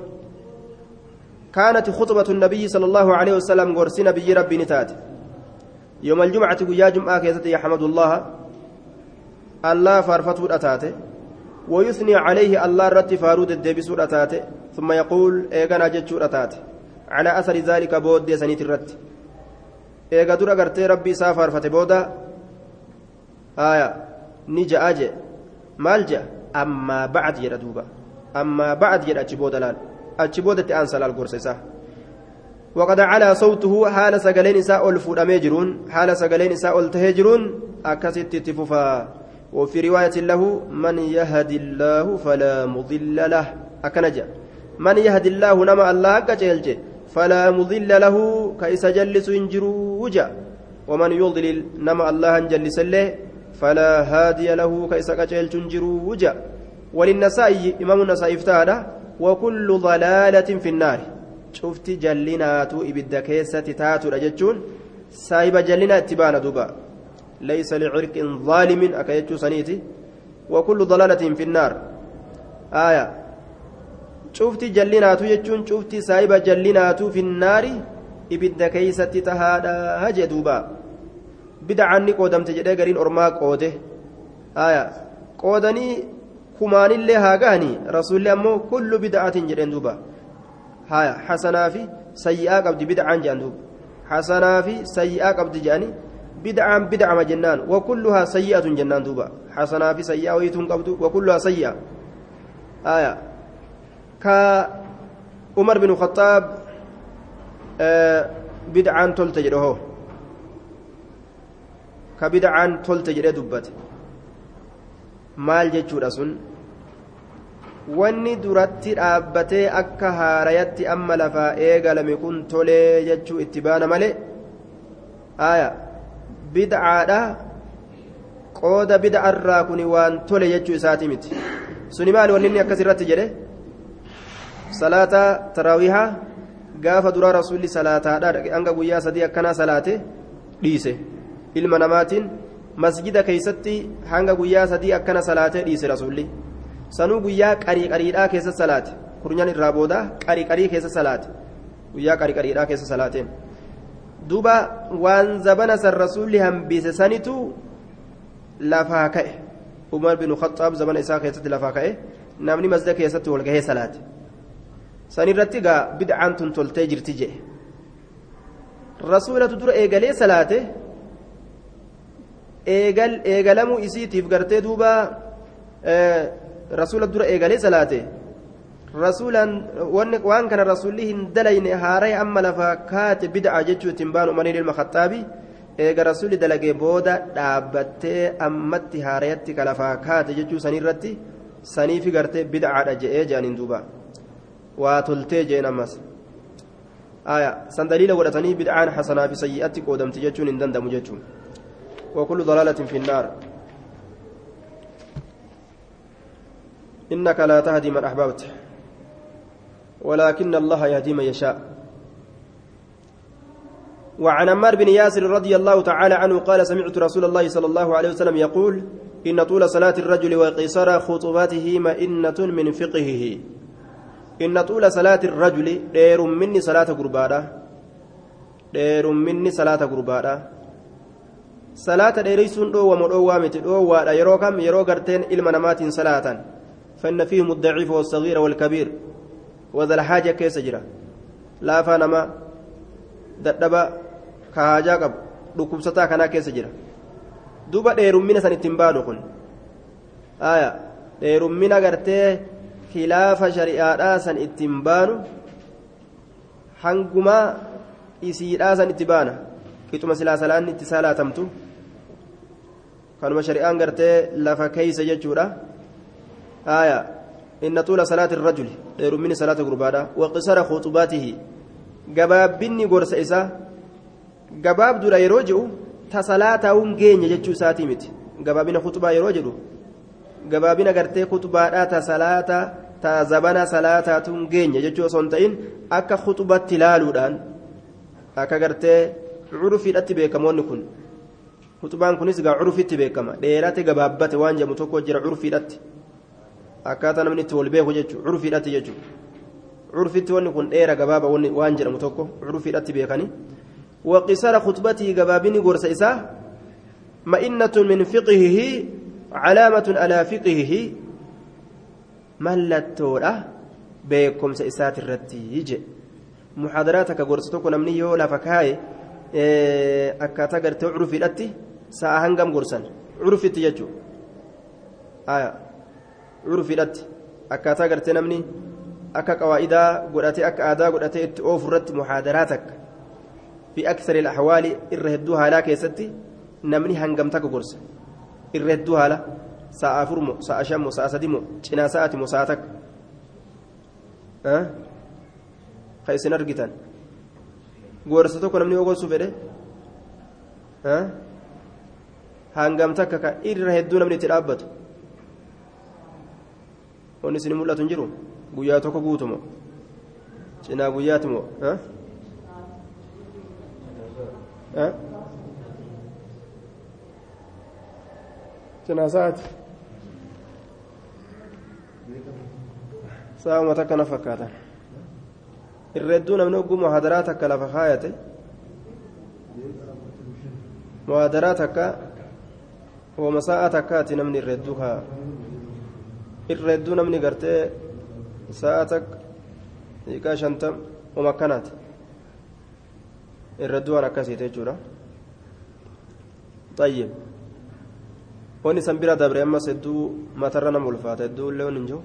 كانت خطبة النبي صلى الله عليه وسلم قرسي نبي ربي نتات يوم الجمعة قيا جمعة كيست يحمد الله الله فارفته الأتات ويثني عليه الله رت فارود الدبس الأتات ثم يقول إيغانا جتشو الأتات على أثر ذلك بود سنيت الرت إيغا درا قرتي ربي سافر فتبودا آية نجا أجي. مالجا أما بعد يردوبا أما بعد يد أتشبود لال. أتشبود تأنسى لال قرصيسا وقد على صوته حال سقلين إساء الفود أميجرون حال سقلين إساء التهجرون أكست تففا وفي رواية له من يهد الله فلا مضل له. أكنجا من يهد الله نما الله كجلج فلا مضل له كيس جلس انجرو وجا. ومن يضلل نما الله انجلس له فلا هادي له كيس كجلج انجرو وجا. وللنسائي إمام النسائي افتاده وكل ضلالة في النار. شفت جلناتو إبدا كيسة تاتو رجتشون سايب جلنا اتبانا دوبا. ليس لعرق ظالم أكيتشو سنيتي. وكل ضلالة في النار. آية. شفت جلناتو يجون شفت سايب جلناتو في النار إبدا كيسة تهادا هجي دوبا بدعني قودمت جدي قرين أرما قوده آية قودني kumaanillee haa gahanii rasuulli ammoo kullu bid'aatiin jedheen duuba haya hasanaa fi sayyi'aa qabdi bid'aan jedhan duuba hasanaa fi sayyi'aa qabdi jedhanii bid'aan bid'ama jennaan wakulluhaa sayyi'atun jennaan duuba hasanaa fi sayyi'aa wayituun qabdu wakulluhaa sayyi'a haya ka umar bin khattaab bid'aan tolte jedhe hoo ka bid'aan tolte jedhee dubbate maal jechuudha sun wanni duratti dhaabbatee akka haarayatti amma lafaa eegalame kun tolee jechuu itti baana malee aya bid'aadha qooda bid'arraa kun waan tole jechuu isaati miti suni maali wanni inni irratti jedhe salaata taraawihaa gaafa duraa rasuulli salaataadha hanga guyyaa sadii akkanaa salaate dhiise ilma namaatiin masjida keeysatti hanga guyyaa sadii akkana salaatee dhiise rasuulli sanuu guyyaa qarii qariidhaa keessa salaate kurnyan irraa booda qarii qarii keessa salaate guyyaa qarii qariidhaa keessa salaateen duuba waan zabana san rasuulli hambise sanitu lafaa ka'e umar bin khaxaab zabana isaa keessatti lafaa ka'e namni masjida keessatti wal gahee salaate sanirratti gaa bid'aan tun toltee jirti jedhe rasuulatu dura eegalee salaate eegal eegalamuu isiitiif gartee duuba rasuula dura eegalee salaate rasuulaan waan kana rasuulli hin dalayne haaree amma lafaa kaate bid'a jechuu ittiin baanu umariin ilma khaxaabi eega rasuulli dalagee booda dhaabbattee ammatti haarayatti ka lafaa kaate jechuu sanirratti saniifi gartee bid'aadha je'ee jedhaniin duuba waa toltee jeen aya san daliila godhatanii bid'aan hasanaa fi sayyi'atti qoodamti jechuun hin وكل ضلالة في النار إنك لا تهدي من أحببت ولكن الله يهدي من يشاء وعن عمار بن ياسر رضي الله تعالى عنه قال سمعت رسول الله صلى الله عليه وسلم يقول إن طول صلاة الرجل وقصر خطباته مئنة من فقهه إن طول صلاة الرجل دير مني صلاة قربانة دير مني صلاة قربانة صلاة ديريسون دو ومدو وامت دو وادا. يرو كم يرو غرتين إلما نمات صلاة. فإن فيهم الضعيف والصغير والكبير. وذا الحاجة كيس لا فانما dadhaba kaajaa qabu dhukkubsataa kanaa keessa jira duuba dheerummina san ittiin baanu kun aya dheerummina gartee khilaafa shari'aadhaa san ittiin baanu hangumaa isiidhaa san itti baana qixuma silaa salaanni itti salaatamtu kanuma shari'aan gartee lafa keeysa jechuudha aya inna tuula salaati irrajuli dheerummini salaata gurbaadha waqisara khuxubaatihi gabaabbinni gorsa isaa gabaabduudha yeroo jedhu ta salaataa'uun geenya jechuu isaatii miti gabaabina kutubaa yeroo jedhu gabaabina gartee kutubaadhaa ta salaata ta zabana salaataatuun geenya jechuu osoo hin ta'in akka kutubatti ilaaluudhaan akka gartee curufiidhatti beekamoonni kun kutubaan kunis gaa curufitti beekama dheerate gabaabbate waan jedhamu tokko jira curufiidhatti akkaataa namni itti wal beeku jechuu curufiidhatti jechuudha. curfitti wanni kun dheera gabaaba waan jedhamu tokko curfiidhatti beekani waqisara khutbatii gabaabini gorsa isaa ma'innatun min fiqihihi calaamatun alaa fiqihihi mallattoodha beekomsa isaati irratti je muxaadaraa takka gorsa tokko namni yoo lafa kaaye akkaataa gartee curfiidhatti sa'a hangam gorsan curfitti jechuu curfiidhatti akkaataa gartee namni akka qawaa'idaa godhatee akka aadaa godhatee itti oofu irratti muhaadaraa takka fi aksari ahwaali irra hedduu haalaa keessatti namni hangam takka gorsa irra hedduu haala cinaa sa'atimo sa'a takka ka isin argitan gorsa tokko namni yoo gorsuu fedhe hangam takka ka irra hedduu namni itti dhaabbatu wanni isin mul'atu hin jiru guyyaa tokko guutumo cinaa guyyaati moo cinaa sa'aati sa'uma takka na fakkaatan irra hedduu namni ogguu muhaadaraa takka lafa kaayate muhaadaraa takka wama sa'a takkaati namni irra hedduu kaa irra hedduu namni gartee sa'a takka dhiiqaa shantam uma akkanaati irra du'an akkasiiti jechuudha xayyib wanni san bira dabre ammas hedduu matarra nama ulfaata hedduu illee hin jiru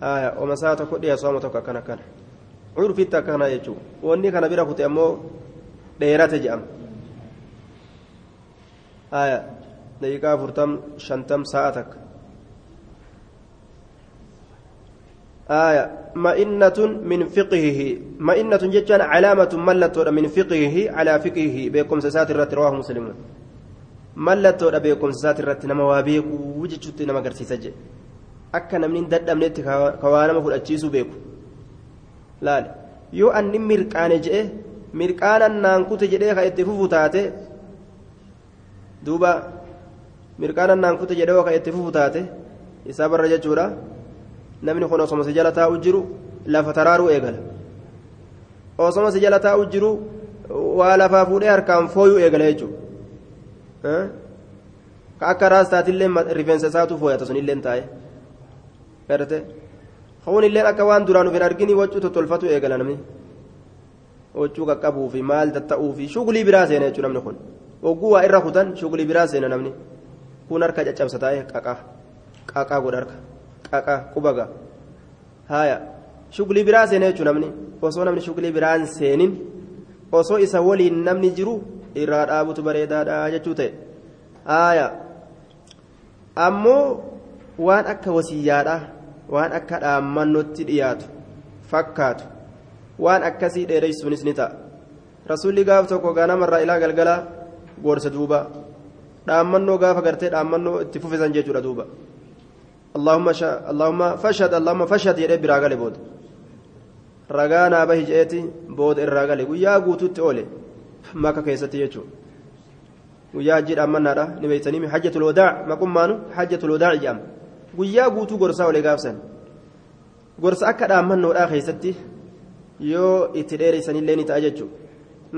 dhiya sooma tokko akkan akkana curfitti akkana jechuu wanni kana bira kute ammoo dheerate jedhama aya daqiiqaa afurtam shantam sa'a takka آية مئنة من فقهه مئنة جتان علامة ملتو من فقهه على فقهه بكم سسات الرت رواه مسلم ملتو بكم سسات الرت نما وابيك وجدت نما قرسي سجل akka namni hin dadhabnetti ka waa nama fudhachiisuu beeku. Laal? Yoo anni mirqaane je'e mirqaanan naan kute jedhee ka itti fufu taate duuba mirqaanan naan kute jedhee ka itti fufu taate isaa barra jechuudha. Namni kun osoma si jala taa'u jiru lafa taraaruu eegala. Osoma si jala taa'u jiru waa lafaa fuudhee harkaan fooyuu eegala jechuudha. Ka akka raastaatillee rifeensa isaatu fooyata sun illee taa'e garte hawwan illee akka waan duraan hin argini waccuu tottolfatu eegala namni. Waccuu qaqqabuu fi maal tatta'uu fi shugulii biraa seena jechuudha namni kun. Ogguu waa irra kutan shugulii biraa seena namni. Kun harka caccabsa taa'e qaqaa. Qaqaa godha harka. Qaqaa qubaga. Haaya. Shugulii biraa seena jechuudha namni. Osoo namni shugulii biraan seenin osoo isa waliin namni jiru irraa dhaabutu bareedaadha jechuu ta'e. Haaya. Ammoo waan akka wasiyyaadha waan akka dhaammannootti dhiyaatu fakkaatu waan akkasii dheereysuunis ni ta'a rasuulli gaaf tokko ganamarraa ilaa galgala gorsa duuba dhaammannoo gaafa gartee dhaammannoo itti fufisan jechuudha duuba allahumma fashhad allahumma fashhad jedhee biraa gale booda ragaa naa bahi je'eeti booda irraa gale guyyaa guutuutti oole maka keessatti jechuudha guyyaa hajjii dhaammannaadha ni beektanii hajjatul maqummaanu hajjatul wadaa jedhama guyyaa guutuu gorsaa olee gaafsan gorsa akka dhaammannoodhaa keessatti yoo itti dheereysanillee ni ta'a jechuudha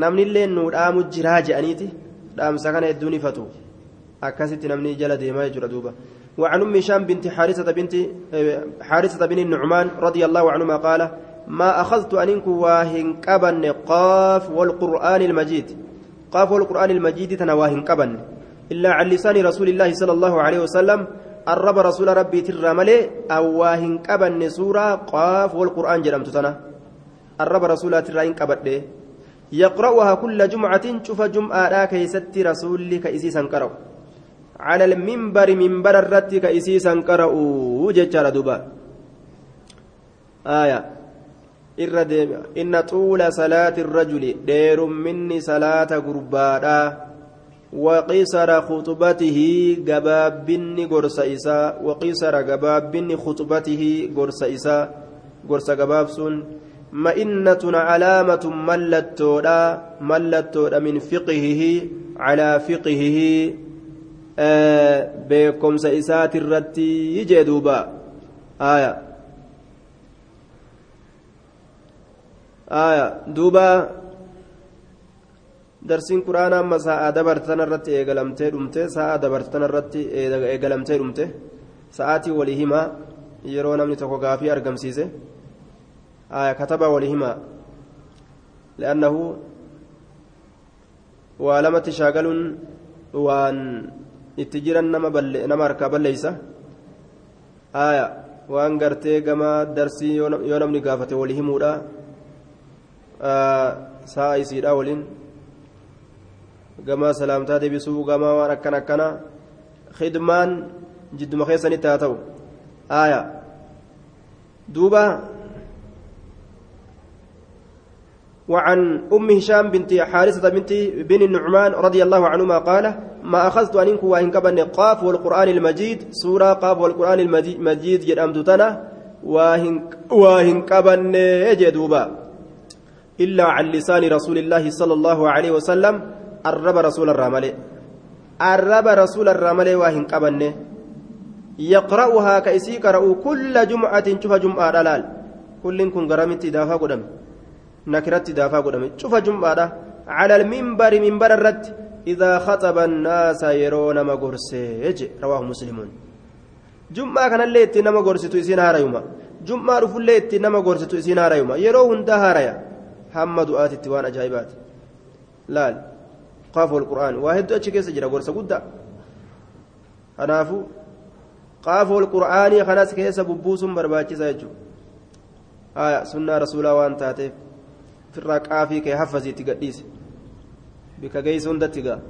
namnillee nuu dhaamu jiraa je'aniiti dhaamsa kana hedduun ifatu akkasitti namni jala deemaa jechuudha duuba وعن أم هشام بنت حارثة بنت حارثة بن النعمان رضي الله عنهما قال ما أخذت أنك واهن كبن قاف والقرآن المجيد قاف والقرآن المجيد تنواهن كبن إلا عن لسان رسول الله صلى الله عليه وسلم الرب رسول ربي ترى ملي أو واهن كبن سورة قاف والقرآن جرمت تنا الرب رسول ترى كبد يقرأها كل جمعة شوف جمعة لا كيست رسول كيسيسا قرأ على المنبر منبر الرت كيسيسا قرأوا ججار دبا آية. إن طول صلاة الرجل دير مني صلاة قربانا وقيصر خطبته جباب بني قرص إساء وقيصر جباب بني خطبته قرص إساء قرص جباب سن. مئنة علامة ملتودا ملتودا من فقهه على فقهه آه بكم سئسات الرتي يجدوبا آية. آية. دوبا. Darsiin quraanaa amma sa'aa dabartan irratti eegalamtee dhumte sa'aa dabartan irratti eegalamtee dhumte sa'aatii walii himaa yeroo namni tokko gaafii argamsiise kataba walii himaa li'annahu waa lamatti shaagaluun waan itti jiran nama harkaa balleeysa waan gartee gama darsii yoo namni gaafate walii himuudha sa'a isiidha waliin gama salaamtaa deebisuu gama waan akkan akkana khidmaan jidduma keessanitti haa ta'u. Aaya. Duuba. وعن أم هشام بنت حارثة بنت بن النعمان رضي الله عنهما قال ما أخذت أنك وإن كبن قاف والقرآن المجيد سورة قاف والقرآن المجيد جد أمدتنا واهن واهن كبن جدوبا إلا عن لسان رسول الله صلى الله عليه وسلم الرب رسول الرمل الرب رسول الرمل واهن قبنه يقرأها كأسي قرأوا كل جمعة شوف جمعة دلال كل كن قرمت دافا قدم نكرت دافا قدم شوف جمعة على المنبر منبر الرد إذا خطب الناس يرون ما قرسيج رواه مسلمون جمعة كان اللي نما قرسيتو إسين هاريوما جمعة رفو اللي نما قرسيتو إسين هاريوما يرو هندا هاريا حمد آتي التوان أجايبات laal qaafuu alqur'aan waa keessa jira gorsa guddaa kanaafu qaafuu alqur'aanii kanas keessa bubbuusuun barbaachisa jechuudha haya sunnaa rasuulaa waan taateef firraa qaafii kee haffasiitti gadhiise bika geessu hundatti gaa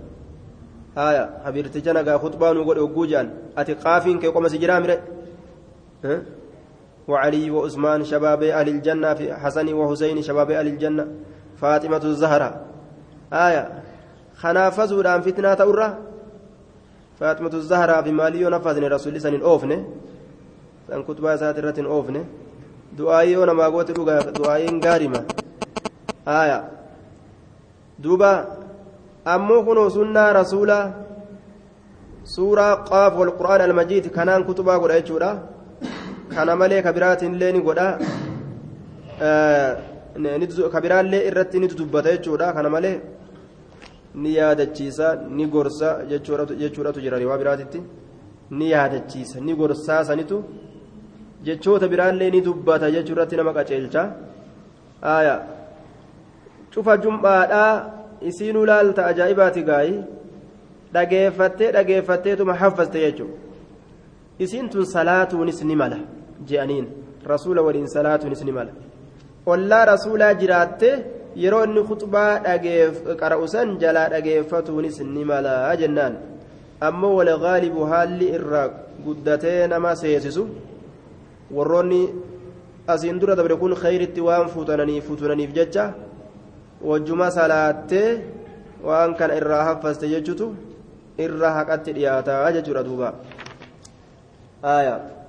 haya habirticha nagaa khutbaa nu godhe hogguu jedhan ati qaafiin kee qoma si jiraa mire وعلي وعثمان شباب أهل الجنة في حسن وحسين شباب أهل الجنة فاطمة الزهراء آية kanaafasuudhaan fitnaa ta'urra? Faaximatu zahraa fi maalii yoo nafaasne rasuulli san hin oofne. San kutubaa isaati irratti hin oofne. Du'aayii yoo namaa goote dhugaa du'aayiin gaarima. Haaya. Duuba. Ammoo kunoo sunnaa rasuulaa suuraa qaaf walqur'aan almajiid kanaan kutubaa godha jechuudha. Kana malee kabiraatiin illee ni godha. Kabiraallee irratti ni dudubbata jechuudha. Kana malee ni yaadachiisa ni gorsa jechuudhatu jira riwaa biraatitti. Ni yaadachiisa ni gorsaa sanitu jechoota biraallee ni dubbata jechuurratti nama qaceelcha. Aya cufa jum'aadhaa isiinuu laalta ajaa'ibaati gaayi dhageeffattee dhageeffatteetuma haffaste jechuudha isiin tun salaatuunis ni mala je'aniin. Rasuula waliin salaatuunis ni mala. Ollaa rasuulaa jiraatte yeroo inni kutubaa qara'usan jalaa dhageeffatuunis ni mala jennaan ammoo walgaalibu haalli irraa guddatee nama seesisu warroonni asiin dura dabre kun khayritti waan fuutananiif fuutunaniif jecha wajjuma salaattee waan kana irraa haffaste jechutu irra haqatti dhiyaataa jechuudha duuba آية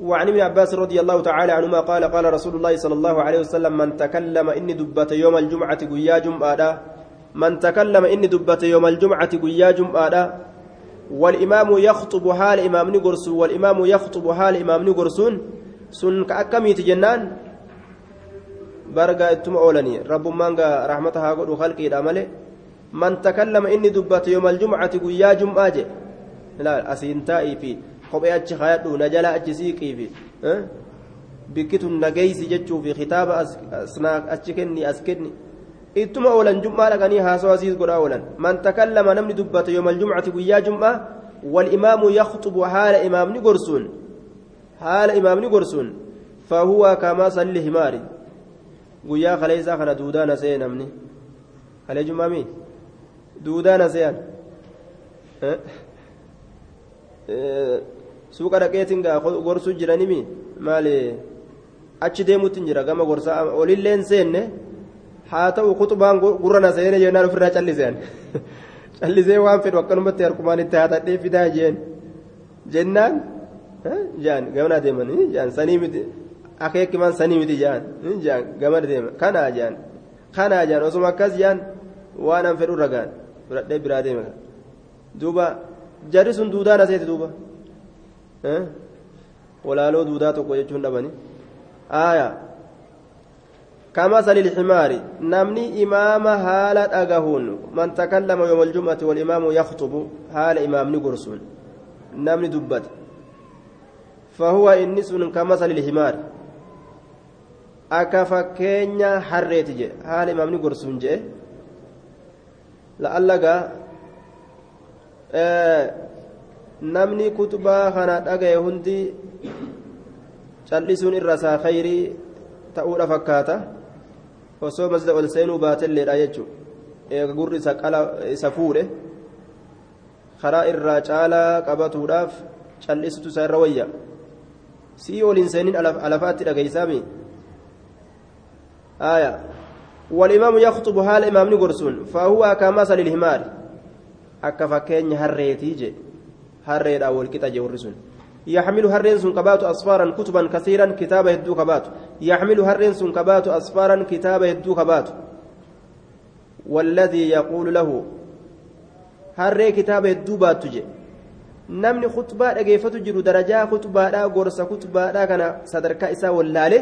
وعن ابن عباس رضي الله تعالى عنهما قال قال رسول الله صلى الله عليه وسلم من تكلم إني دبت يوم الجمعة قيا جمعة. من تكلم إني دبت يوم الجمعة قيا جمعة. والإمام يخطب حال إمام نقرس والإمام يخطب حال إمام نقرسون سن كأكميت جنان. برقا إتم أولاني رب مانغا رحمتها قد خلقي الأمل من تكلم إني دبت يوم الجمعة قيا جمعة. لا أسينتائي في kophee achi hayadhu na jala achi siiqii fi bikkitun nagaysi jechuu fi kitaaba achi kenni as kenni ittuma oolan jum'aa dhaqanii haasawaa siis godhaa oolan man takallama namni dubbata yooma aljumcati guyyaa jum'aa والإمام يخطب حال إمام نقرسون حال إمام نقرسون فهو كما صلي هماري خليسا خنا دودانا سين أمني خلي جمامي دودانا سين أه؟ Suuqa dhaqeetiin gorsuu jiranimi maali achi deemuutti jira gama gorsaa olillee seenne haa ta'u kutubaan gurra na seene jennaan ofirraa calliseen callisee waan fedhu akkanumatti harkumaan itti haatadhee fidaa jeen jennaan jaan gamana deeman jaan sanii miti akeekimaan sanii miti jaan jaan gamana deema kanaa jaan kanaa jaan osuma akkas jaan waan an fedhu ragaan fudhadhee biraa deema duuba jarri sun duudaa na seeti duuba walaaloo duudaa tokko jechuun dhabani aayaa كمثل الحمار نمني إمام هال أجهون من تكلم يوم الجمعة والإمام يخطب هال إمام نقرسون نمني دبت فهو إنس كمثل الحمار أكفكينيا حريت جي هال إمام نقرسون جي لألقى آه namni kutubaa kana dhagaye hundi callisuun irra isaa khayrii ta'uudha fakkaata osoo masjida ol seenuu baatelleedha jechuun eega gurri isa fuudhe karaa irraa caalaa qabatuudhaaf callisutu isaa irra wayya sii oliin seeniin alafaatti dhagaysaami آية والإمام يخطب حال إمام نقرسون فهو كمثل الحمار أكا فكين هريتي جي harreedha walqixa jee warri sun yaxmilu harreen sun kabaatu asfaaran kutuban kasiiran kitaaba hedduu kabaatu yaxmilu harreen sun kabaatu asfaaran kitaaba hedduu kabaatu والذي يقول له harree kitaaba hedduu baattu je namni khutbaa dhageeffatu jiru darajaa khutbaadhaa gorsa khutbaadhaa kana sadarkaa isaa wallaale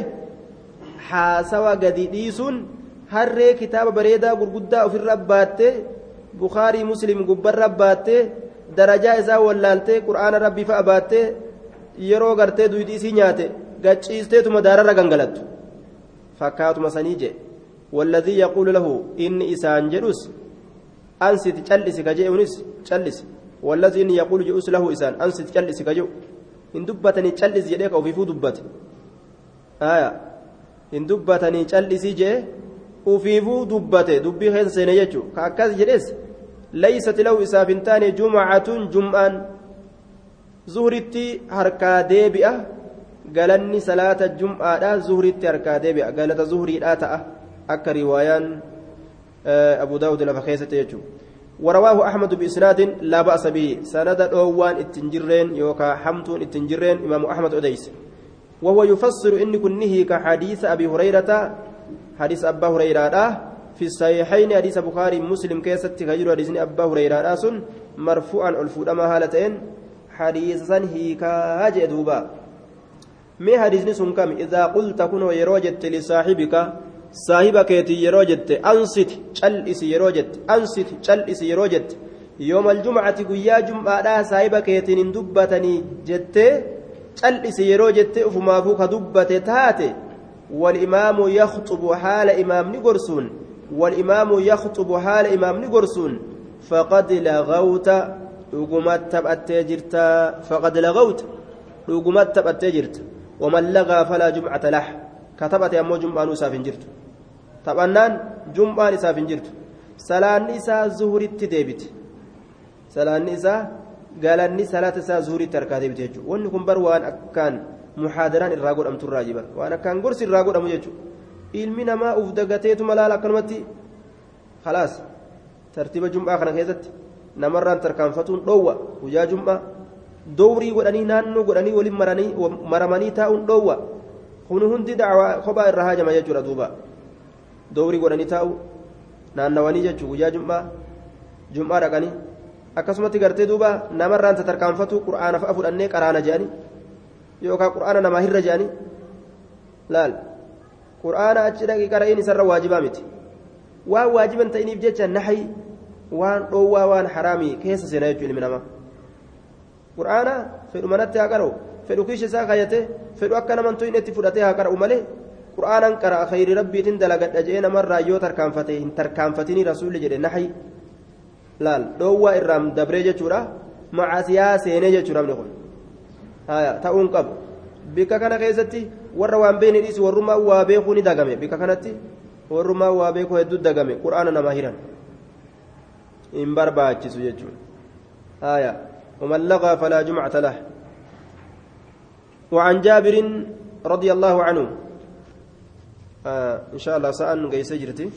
haasawa gadi dhiisuun harree kitaaba bareedaa gurguddaa ofirra baattee bukaarii muslim gubbarra baattee darajaa isaa wallaaltee qur'aana rabbii fa'a baattee yeroo gartee duydii isii nyaate gacciisteetuma daararra gangalattu. Fakkaatuma sanii je والذي يقول له إني إسان جلوس أنست تجلس كجئونس جلس والذي إني يقول جلوس له إسان أنست تجلس كجو إن دبتني تجلس يديك أو في فو دبت آية إن دبتني تجلس جي وفي فو دبت دبي خيس سينيجو كأكاز جلس ليست له إسافنتان جمعة جمعا زهرتي هركا ديبئة galanni salaata jum'aadha zuhritti harkaa deebi'a galata zuhriidhaa ta'a akka riwaayaan abu daawud lafa keessatti jechuudha biisnaadin laa ba'asa bihi sanada dhoowwaan ittiin jirreen yookaan hamtuun ittiin jirreen imaamu ahmad odeyse وهو يفسر إن كنه كحديث أبي هريرة حديث أبا هريرة في الصحيحين حديث بخاري مسلم كيست غير حديث أبا هريرة. سن مرفوعا الفودما هالتين حديثا هيكا جدوبا مي حديثني سن كم؟ إذا قلت كن يروجت لصاحبك صاحبك يروجت أنصت جلس يروجت أنصت جلس يروجت. يوم الجمعة قيا جمعة صاحبك يتنين دبتني جت جلس يروجت أفما فوق دبت تاتي والإمام يخطب حال إمام نقرسون. والإمام يخطب حال إمام نقرسون فقد لغوت رقمت تبأت جرتا فقد لغوت رقمت تبأت جرتا ومن لغى فلا جمعة له كتبت أمو جمعة نساف جرت. تبأنان جمعة نساف جرت. سلان نساء زهر التديبت سلان نساء قال النساء لا زهر التركات بتيجو وأن كن بروان أكان irraa godhamtu irraa jiban waan akkaan gorsi irraa godhamu jechuudha ilmi namaa uf dagateetu malaala akkanumatti khalaas tartiiba jum'aa kana keessatti namarraan tarkaanfatuun dhoowwa guyyaa jum'aa dowrii godhanii naannoo godhanii waliin maramanii taa'uun dhoowwa kun hundi dacwaa kophaa irraa haajama jechuudha duuba dowrii godhanii taa'u naannawanii jechuudha guyyaa jum'aa jum'aa dhaqanii akkasumatti gartee duuba namarraan tarkaanfatu qura'aana fa'a fudhannee qaraana jedhanii yookaan qura'aana namaa hirra jedhanii laal qura'aana achi dhaqii qara'iin isarra waajibaa miti waan waajiban ta'iniif jecha nahayi waan dhoowwaa waan haraamii keessa seenaa jechuun ilmi namaa qura'aana fedhu manatti haa qara'u fedhu kiisha isaa kaayate fedhu akka naman to'in itti fudhatee haa qara'u malee qura'aanan qara'a khayri rabbiitiin dalagadha jedhee namarraa yoo tarkaanfate hin tarkaanfatinii rasuulli jedhe nahayi laal dhoowwaa irraan dabree jechuudha macaasiyaa seenee jechuudha namni kun ta'uun qabu bikka kana keessatti warra waan beekne dhiisi warrummaa waa beekuu ni dagame bikka kanatti warrummaa waa beekuu hedduu dagame qura'aana namaa hiran hin barbaachisu jechuudha haya ومن لغى فلا جمعة له وعن جابر رضي الله عنه آه إن شاء الله سأل قيس جرتي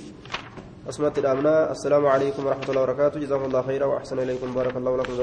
أسمت الأمناء السلام عليكم ورحمة الله وبركاته جزاكم الله خيرا وأحسن إليكم بارك الله لكم